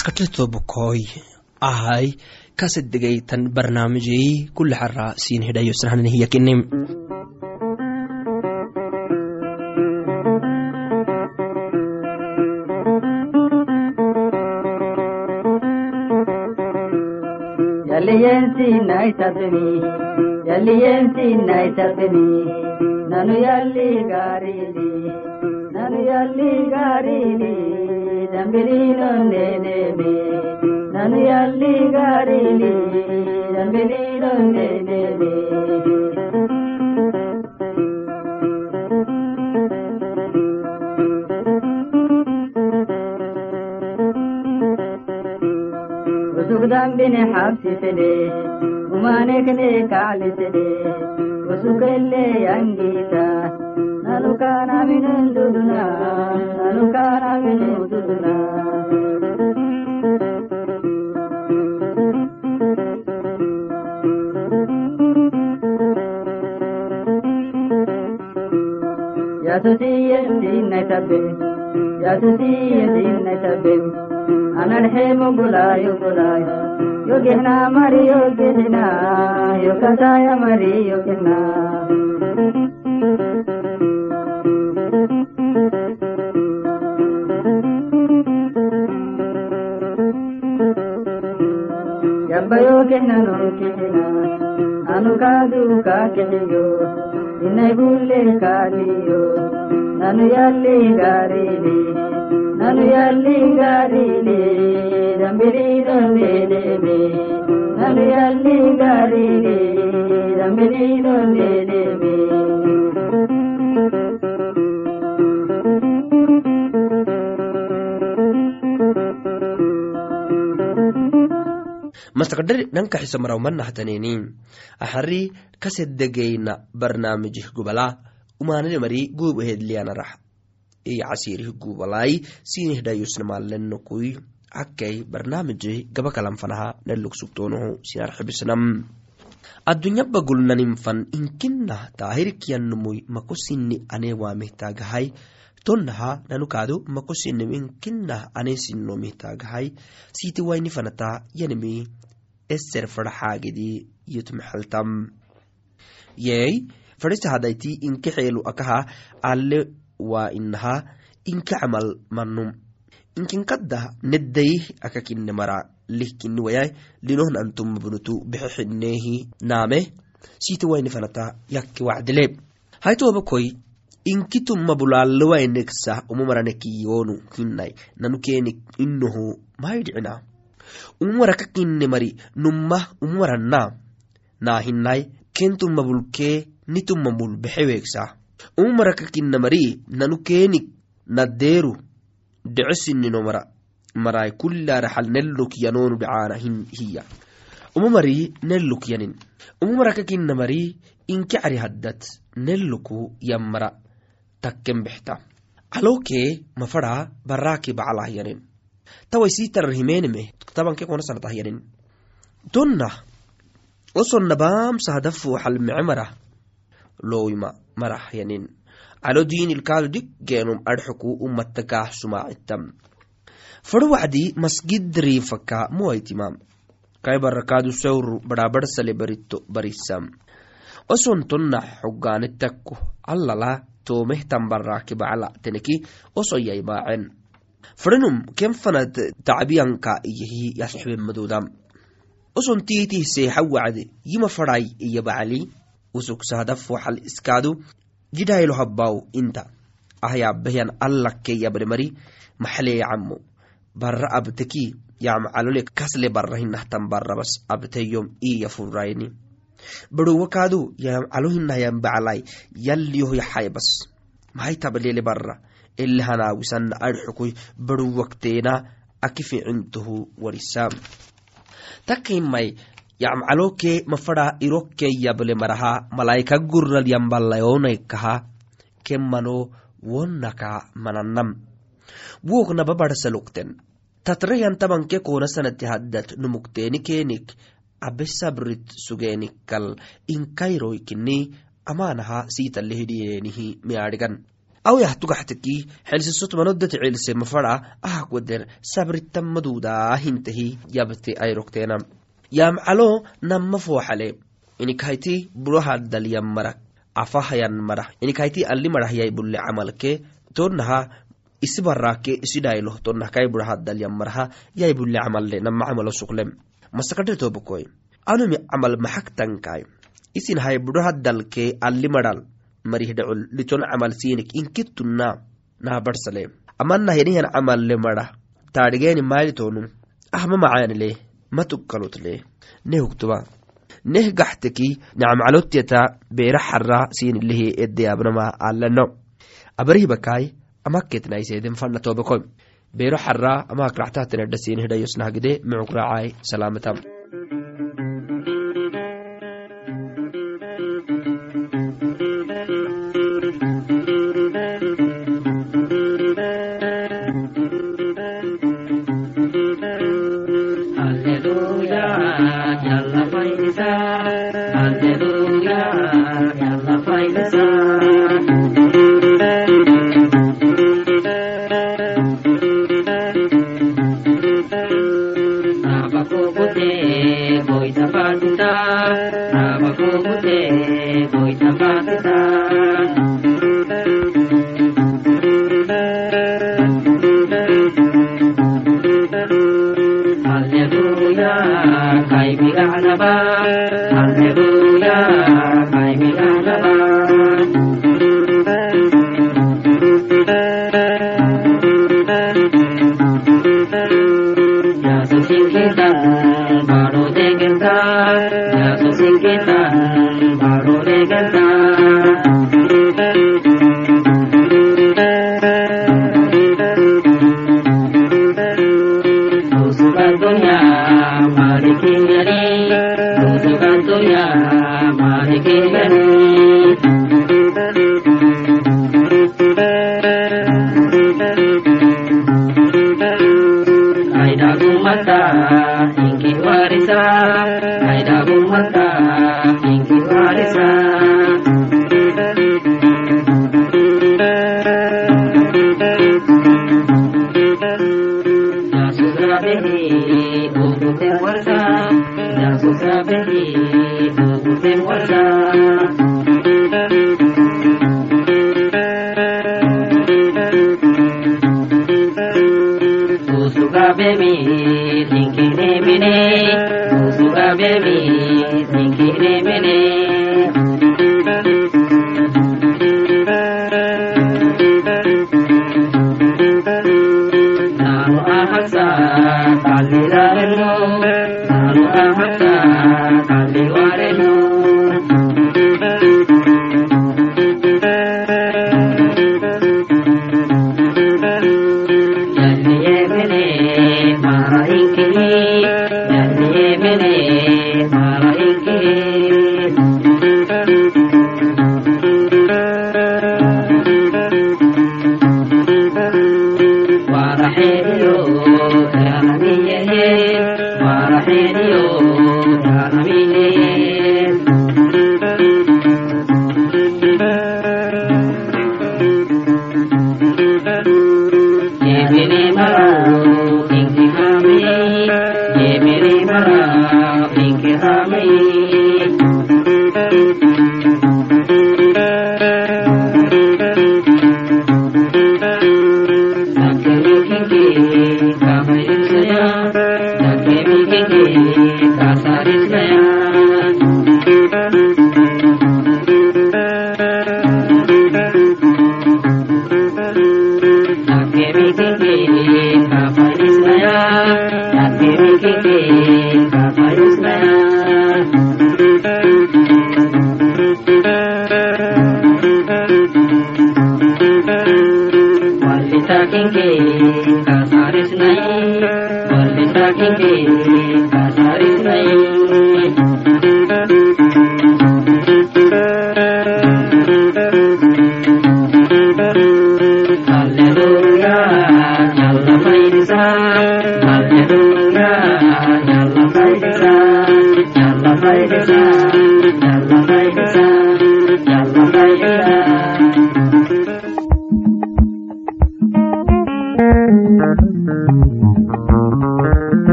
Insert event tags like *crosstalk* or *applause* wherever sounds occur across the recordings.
maskaxdayto bukoy ahay kasedegaytan barnaamijey kule xara siin hidhayo nanu yalli gaarini nanu yalli dambiliinonneneeme nanu ರಂಬಿನೀರೊಂದೇನೆ ನನೆಯಲ್ಲಿ ಗಾಡಿನಿ ರಂಬಿನೀರೊಂದೇನೆ ذنبنا حبسني وما نكني كعلتني وسكلي أنجيتا ಅನುಕಾರವಿನಂದುನಾ ಅನುಕಾರವಿನಂದುನಾ ಯಸುತಿಯಸಿನ್ನೈತಬೆ ಯಸುತಿಯಸಿನ್ನೈತಬೆ ಅನರ್ಹೇಮ ಬುಲಾಯು ಬುಲಾಯ ಯೋಗಿನ ಮರಿ ಯೋಗಿನ ಯೋಗದಾಯ ಮರಿ ಯೋಗಿನ ಬಯೋ ಕೆನನು ಕೆನ ಅನು ಕಾದು ಕಾಕೆಯೋ ನಿನಗುಲ್ಲೆ ಕಾಲಿಯೋ ನಾನು ಎಲ್ಲಿ ಗಾರಿಲಿ ನಾನು ಎಲ್ಲಿ ಗಾರಿಲಿ ರಂಬಿರಿದೊಂದೇನೆ ನಾನು ಎಲ್ಲಿ ಗಾರಿಲಿ ರಂಬಿರಿದೊಂದೇನೆ mastakdhari dhanka xisamaraumanaxtaneni axari kasedegayna barnaamijih gubala umaanane mari guub ahedliyanarah iyo casirih gubalai sinihidhayusnamalenokui akkay barnaamijih gabakalanfanaha nalog sugtoonoho sinarxibisnam addunyaba gulnaninfan inkinah taahirkiyanumui makosini ane waamihtaagahay tonnaha nanukaado makosinim inkinah ane sinomihtaagahay siti waini fanata yanimi eser fadhaxaagidi yutmaxaltam yey fadhisahadayti inka xeelu akaha alle waa inaha inka camal manum inkinkadda neddayih akakine mara lihkini wayay linohn antumabnutu bexexinehi naame siti waini fanata yakke wacdile haytobakoi inkitumma bulaalewaineksah umamaranekiyonu hinai nanu kenik inoho maidhicina umumara kakine mari nummah umumaranna naa hinai kentumma bulkee nitumma mul bexeweegsa umumara kakina mari nanu kenik naddeeru dhecesinino mara. Marai kullaraxal nelluk yanonu dhacaana hiya. Umumari nelluk yanin. Umumara kakina mari inke cari haddat nelluku yammara. Takken bexta calowkee mafada baraaki bacalah yanin tawai sitarar himeneme tabanke konasanatah yanin tonna osonna baamsahadafu xalmece marah lowima marah yanin calo diinilkaado diggeenum adxuku umattakah sumaacitam fado wacdi masgidriifaka muwaitimam kai barakaadu sawru badhaabadhsale barito barisam oson tonna xogaanettakko allala toomehtan baraaki bacla teneki osoyai baacen fadhanum ken fanad tacbiyanka iyahi yasoxbemadodam oson tiitih seexa wacde yima fadhai iya bacli usugsahadafo xal iskaadu jidhaylo habbaw inta. Ahyabehyan allakke yabnemari maxleecamo barra abteki yamcalole kasle barra hinahtan abteyom iya furayni badowakaadu yamcalo baclai yalliyoh yaxaybas. Maxay tablele barra ele hanaawisanna adxukoy badowakteena aki ficintohu warisam takimmai yamcaloke mafada irokke yable maraha malaika gurnal yambalayonaykaha kemmano wonnaka manannam woknaba barsalukten tatrehyantabanke konasanati haddat numukteeni keenik abe sabrit sugeenikal inkairoykini amaanaha siitalehidhiyeenihi miadhigan awyah tugaxtaki xelsisotmanodati celse mafara ahak wader sabritamadudahintahi yabte ayrokteena yamcalo namma fooxale inikhayti burohadalyan marak afahayan marah inikhayti alli marahyay bulle camalke tonaha isi barake isidhayloh tonah kai burahadalyan maraha yay bulle camalle nama camalo suklem. Masakadhe tobokoy anumi camal maxagtankai isin hay burohadalke maral marihdhacol liton camal sinik inkittunna naha barsale. Amanna henihan camalle mara taadhigeeni maalitonum ahma macaanile matukalotle nehugtuba neh gaxteki nacmacalotyata beera xara sinilihi edeyabnama alano abarihbakai amaketnaiseeden fana tobakoy beero xara amak raxtahtenedha sinihidhayosnahgide mucuk raacay salaamatam ولا ناس سابقين وفي الوجه Happy birthday.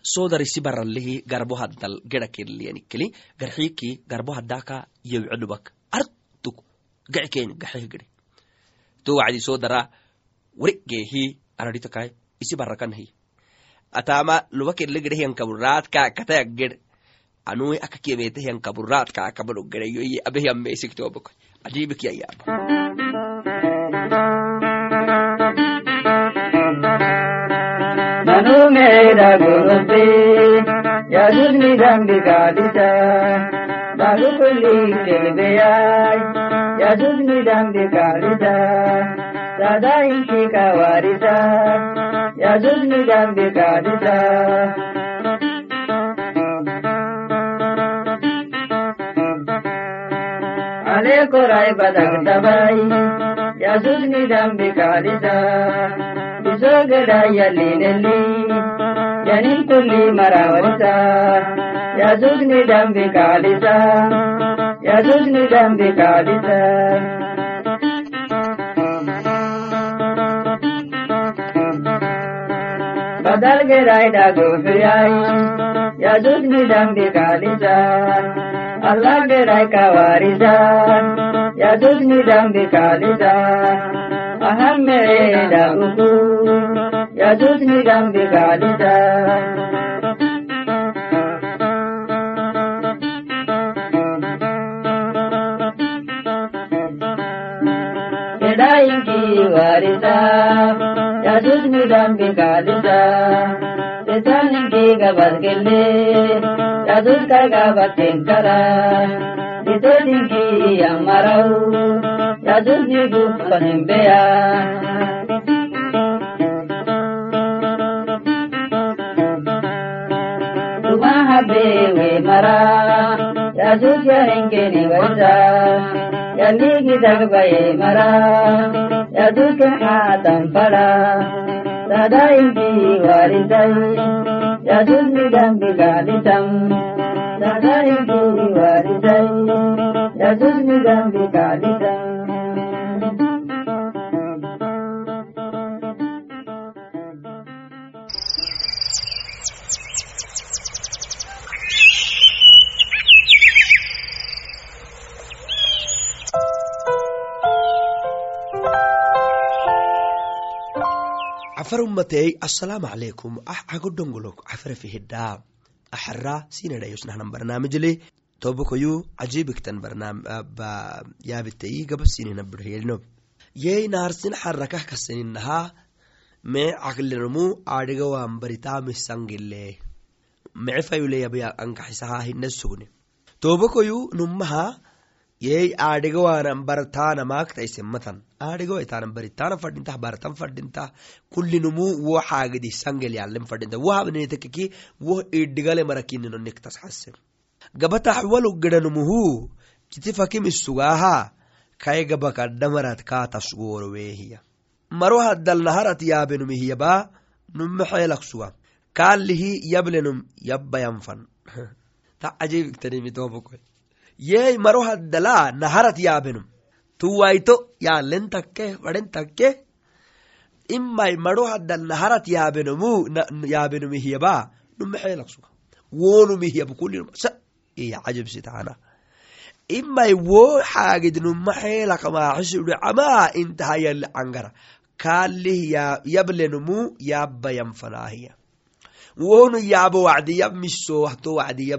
Irokteena soodarisi baralehi garbo haddal gedhakelliyanikeli garxiiki garbo haddaka yewcedubak artuk geckeeni gaxeh gede to wacdi soodara warigeehi araditakai isi barakanahi atama luba kelle gede hiyan kaburaat kaakatayak ged anui aka kemete hiyan kaburaat kaakabado gedeyoyi abe hiyan meesik tobak ajibik yayaaba नुमेर गुरुते यदुनि दम्बिकादिता बाहुकुली केदयाय यदुनि दम्बिकादिता सदा इशिका वारिता यदुनि दम्बिकादिता अनेको राय बदक दबाई ya zuni dan bi kalita bizo gada ya linelli ya ni kulli marawata ya zuni dan bi kalita ya zuni dan bi kalita badal gerai da gofiyai ya zuni dan bi kalita Allahdiraika waarida yaadonni dambi kaalida aham da ugu yaadonni dambi kaalida. Kedayinki waarida yaadonni dambi kaalida. Tetaaninki gabaas gillee. ಯದುರ್ಗಭತೆಂಕರ ದಿದದಿಂಗಿಯ ಮರವು ಯದುರ್ಗಿಗು ಪನೆಂಬೆಯ ಮಹಾದೇವೆ ಮರ ಯಜುಜ ಹೆಂಗೆ ನಿವಜ ಎಲ್ಲಿಗೆ ಜಗಬಯೇ ಮರ ಯಜುಜ ಆತಂಪಡ ಸದಾ ಇಂಗಿ ವಾರಿದೈ ಯಜುಜಿ ಗಂಬಿಗಾಲಿತಂ ya dudni dambi galitam cafar ummatey assalaamu calaykum ah cagodhongolog cafara fihidhaa axara sinadhayosnahnan barnaamijle tobokoyu cajibiktan barnaam yaabitayi gababsinina birhelino yey naarsin xarakah kaseninaha me caqlinamu adhigawan baritamisangile mece fayuleyabya ankaxisaha hina sugne tobokoyu numaha yey aadhigawanan bartaana maagtaisematan aadhigawaitanan baritana fadintah bartan fadintah kullinumu wo xaagidi sangel yalen fadinta wo wo idhigale marakinino niktas xase gabatax walu gedanumuhu kiti fakimisugaha kai gabakadhamarat kaatasgorowehiya maro haddal naharat yaabenumihiyaba numme xeelak suga. Kaalihi yablenum yabbayanfan *laughs* ta ajibiktanimitobokoy yey maro haddala naharat yaabenum tuwaito yaalen takke fadhen takke imai maro haddal naharat yaabenumu yaabenumihiyaba numme xeelak suga wonumihiyaba kullinum sa iya cajibsitaana imai wo xaagid numa xeelak maaxisude camaa intaha yali cangara kaalih yablenumu yabbayanfanaahiya wonu yaabo wacdi yab miso wahto wacdi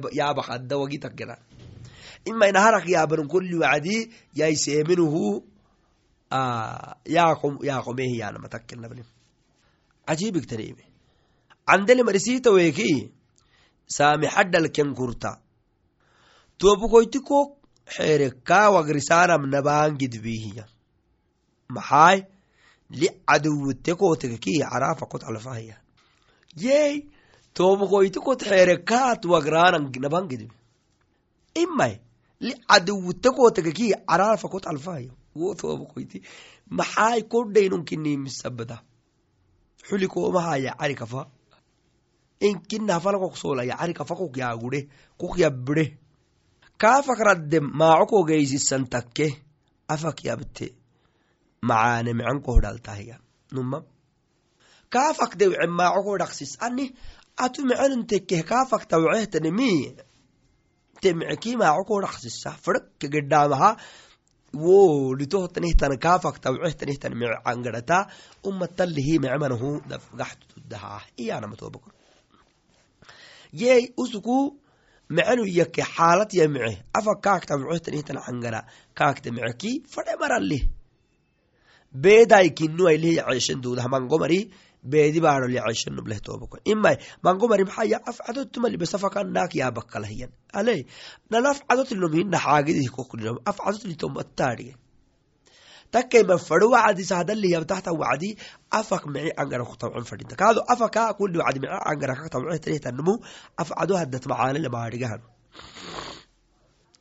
wagitaggera imai naharak yaabanum kulli wacdi yaiseeminuhu yaqomehiyanamatakkenabni cajibigtanime candeli marisita weeki saami xaddalken kurta. Tobukoytiko xeerekaa wagrisaanam nabaangidbihiya maxaay li caduwite kootegeki carafa kot yey tobukoytikot xeerekaat wagraanan nabangidbi imay li caduwite kootegeki carafa kot alfahaya wo tobukoyti maxaay kodhaynunkinimisabada xuli koomahaya cari kafa. Inkinafalakok soolaya cari kafa kok yaagure kok yabbire kaafak raddem maaco kogeysisan numa kaafak dewce maaco ani atu mecenun tekkeh tawcehtanimi te mece maaco kodhaksisa fadhak gedhaamaha wo litohtanihtan kaafak tawcehtanihtan mece cangadhata umatalihi mecemanahu dafgaxtudahaa iyanamatoobako yey usuku mecenu yake xaalat ya mece afa kaakta mecehtanihtan cangara kaakta meceki fadhe maralih beeday kinu ailih yaceeshan duudah mangomari beedi baadhol yaceeshan nubleh toobako imay mangomari maxaya afcadotumali besafakannaak yaabakalahiyan ale nan afcadotlom hina xaagidih koklinom afcadotlitomataadhigen takkayma fadho wacdisa hadalihiyam tahta wacdi afak mici angara kutabcon fadhinta kaado afaka kuli wacdi mici angara kaktabcehtanihtanmu afcado hadat macaanile maadhigahan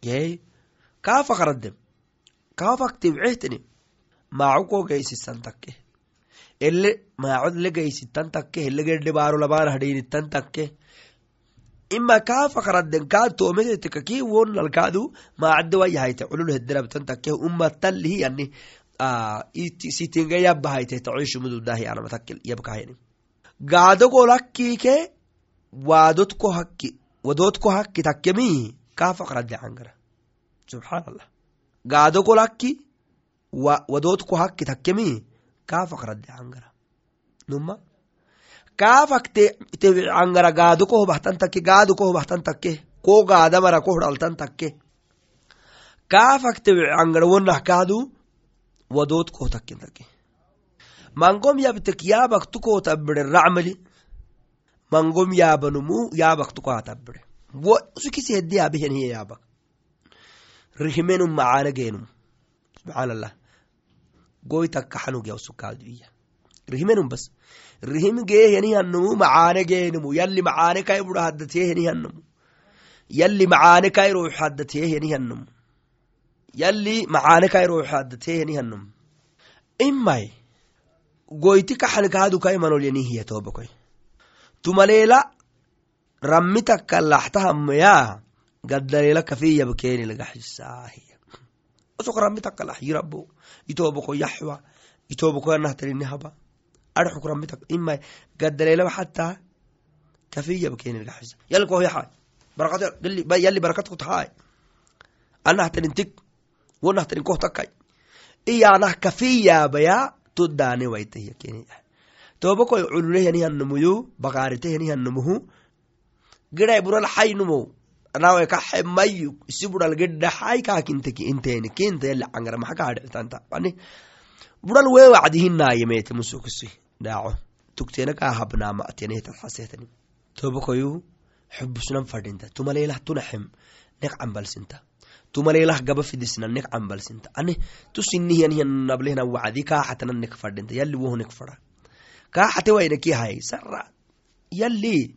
yey kaafak raddem kaafak tibcehtani maaco ko gaysisan takke ele maacod le gaysitan takke helegedhe baaro labaana hadhiinitan takke ima kaafak radden kaa toometeteka ki wonnalkaadu maacadde wayahayte culul hederabtan takke umatalihi yani sitinga yabahayte tacoishumududahi anamatakkel yabkahayani hakki wadotko hakki takkemi kaafak radde cangara subxaan gaadogolakki wadootko hakki takkemi kaafak radde cangara numa kaafak te cangara gaado koho bahtan takke gaado koho bahtan takke ko gaadamara ko hudhaltan takke kaafak te cangara wonnah kaadu wadoot koho takken takke mangom yabtek yaabak tukoho tabbire racmali mangom yaabanumu yaabak tukoha tabbire sukisi hedde yaabeheniye yaabak rihimenum macaana geenum subxaan allah goytakka xanug yawsukaadiya rihimenum bas. Rihim geehenihannumu macaane geenumu. Yalli macaane kai budha haddateehenihannumu yalli macaane kai ruux haddateehenihannumu yalli macaane kai ruux haddateehenihannumu imay goyti kaxanikaadu kai manolyanihiya toobakoy tumaleela rammi takka laxtahamaya gaddaleela kafiyabkeeni lagaxisaahiya usuk rammi takka itobako yaxwa itobako yanahtarinihaba arxuk rammi tak imay gaddaleelaba xataa kafiyabkeeni lagaxisa yalli koh yaxay barakad yalli barakad kutahaay anahtarin tik wonahtarin koh takkay waitahiya keeni tobakoy cululehyanihannumuyu bakaaritehenihannumuhu giday bural xaynumo nawe kaxe mayu isi bural gedhaxay kaakinteki inteeni kinta yali cangara maxa kaadhicitanta ani bural wee wacdihinaayemeete musukisi dhaaco tugteena kaa habnaama'tenehetad xaseetani. Tobakoyu xubusnan fadhinta. Tumaleelah tunaxem nek cambalsinta. Tumaleelah gaba fidisna nek cambalsinta. Ani tusinihyanihanablehna wacdi kaaxatana nek fadhinta. Yali woh nek fada. Kaaxate waynaki hay sara yali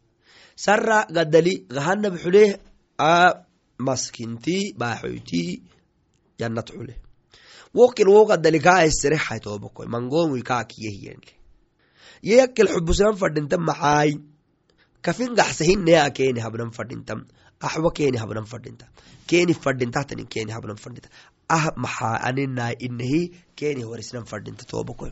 sara gaddali gahanab xuleh a maskinti baaxoyti jannat xuleh wokin wo gaddali kaa esserexay tobakoy mangoomui kaakiyehiyenle yeyakkel xubusnan fadhintam maxaay kafin gaxsahinea keeni habnan fadhintam axwa keeni habnan fadhinta keeni fadhintahtanin keeni habnan fadhinta ah maxaa aninaa inahi keeni horisnan fadhinta tobakoy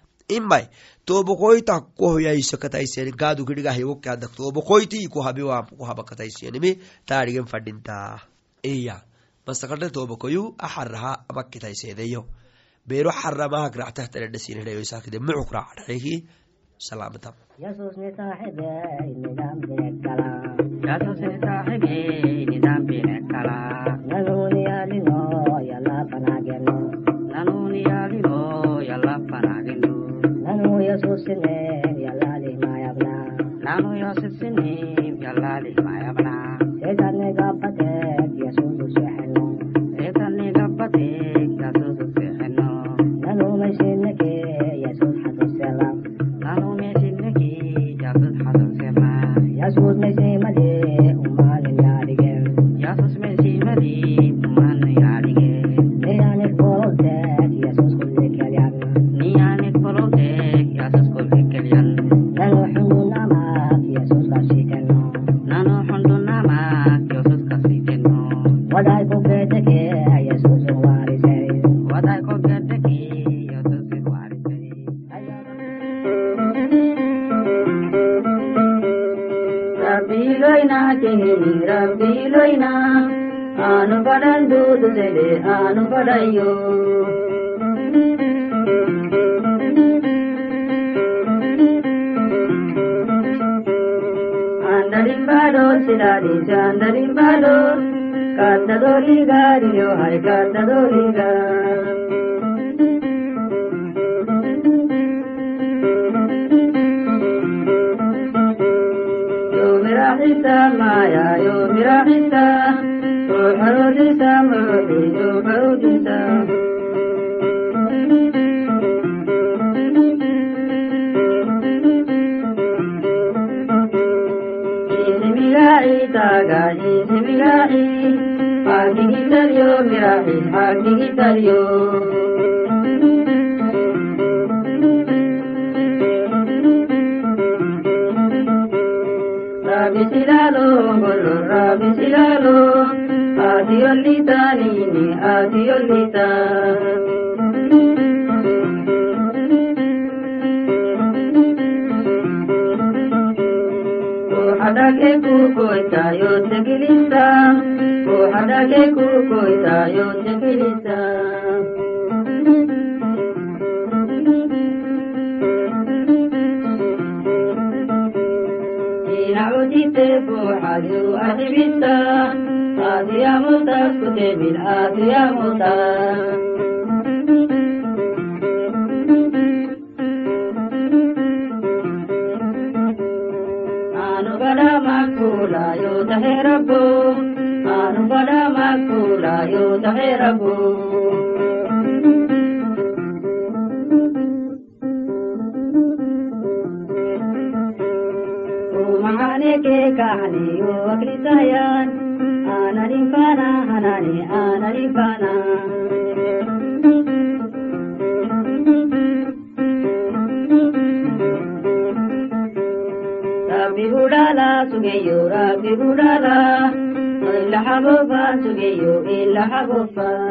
kaadu kidhigahyawokkadak tobokoyti kohabiwa kohaba kataisyenimi taadhigen fadhinta iya masakadhe tobokoyu axaraha amakitaiseedeyo beero xaramahak ractahtaledhasinhedhayoisakide mucuk raacdhaeki salaamatam yesus ni saaxibe nidaam deegala Yesus saaxibe nidaambine kala. Nanuuniyaalino yas husne ya lali maya bla. Nanu yas husne ya lali maya bla. படையோ అందరింబాలో చిరారి చాందరింబాలో కాంతదోలి గారియో హై కాంతదోలి గా యో మిరా హిత మాయా యో మిరా హిత Bodhisattva, Bodhisattva, Bodhisattva. tagaji simirai pagi gitario mirai pagi rabi silalo bolo rabi silalo adiolita, nini, adiolita. Hadake ku koita yo sekilisa, ku hadake ku koita yo sekilisa. Ina utite bu hadu ahibita, adiamuta kutebil adiamuta. Anu bada makula yo tahe rabbu, anu bada makula yo tahe rabbu. Umahane ke kahani yo akritayan, anarifana hanani anarifana. Rabbi hudala sugeyo, Rabbi hudala, illa habofa sugeyo, illa habofa.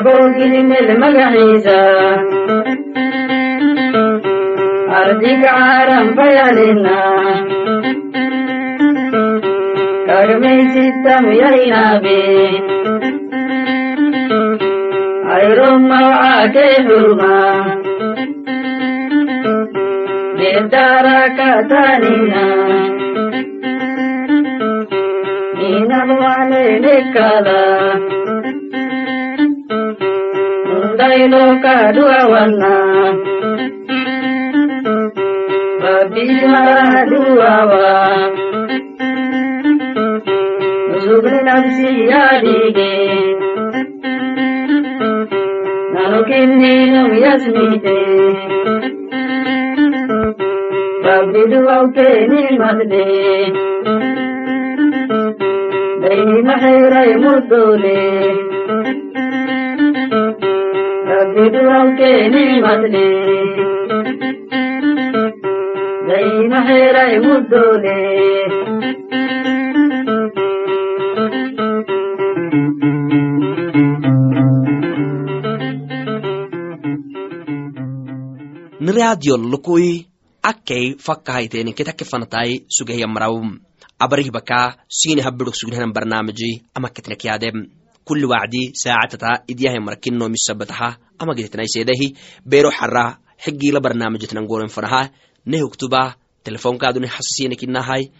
abowgili mel magaciisa ardiga caaran fayalina kagmaysitam yahinaabe ayrom magaca kee xurma deebdaarakatanina ninam waanenekala loka dua wana babila dua wa zubri nafsi yadige nalokinni num yasmite babbi dua ukeni madde Dai mahairai mudole niraadiyon lukui akkei fakkahayteni ketake fanatai sugehya maraw abarih baka sini habiruk sugnahan barnaamiji amaketnek yaadem kulli wacdi saacatata idyahay marakinnomisabataha amagititnaisedahi bero xara xigila barnaamijitnan goren fanaha nehugtuba telefonkaaduni hasasinekinahai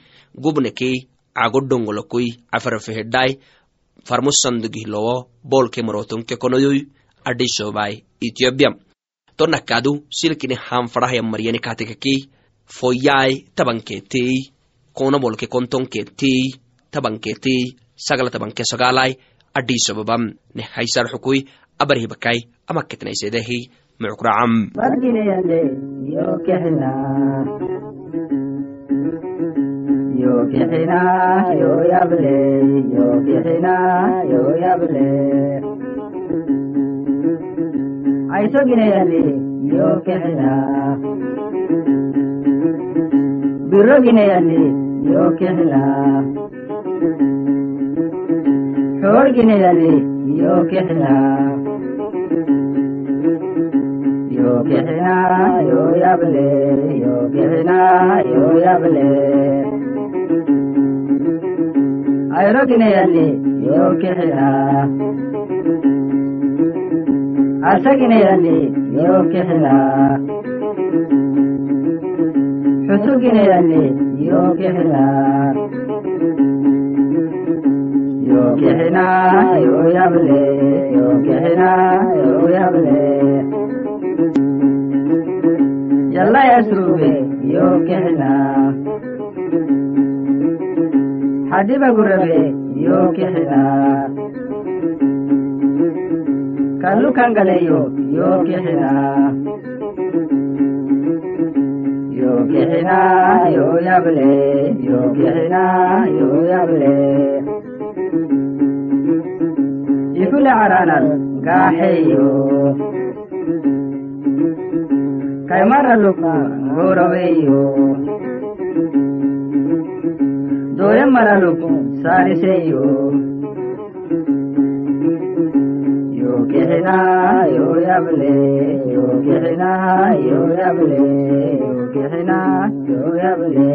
gubnekei cagodongolokui cafarafehedai farmusandugihlowo bolke marotonke konoyoy adhisobai ethiopia. Tonakadu silkini hanfarahaya maryani katekaki foyai tabanketei konabolke kontonketei tabanketei sagala tabanke sagalai adhisobabam ne haisar xukui abarhibakai amaketnaisedehi mucukracam yo yo kexina yo kexina Torginelali, yo kehna. Yo kehna, yo yable, yo kehna, yo yable. ಅಯೋಗಿನೆಯಲ್ಲಿ ಯೋಗ್ಯತೆಯ ಅಸಗಿನೆಯಲ್ಲಿ ಯೋಗ್ಯತೆಯ ಹುಸುಗಿನೆಯಲ್ಲಿ ಯೋಗ್ಯತೆಯ ينكحنا يبلي ينكحنا يبلي يلا يا سروبي ينكحنا حبيب غربي ينكحنا كلو كان غليو ينكحنا ينكحنا يبلي ينكحنا يبلي tulaaranan gaaheeyo kay maraluku gooroweeyo doore maraluku saariseeyo yoo kixinaa yoo yable yoo kixinaa yoo yable yoo kixinaa yoo yable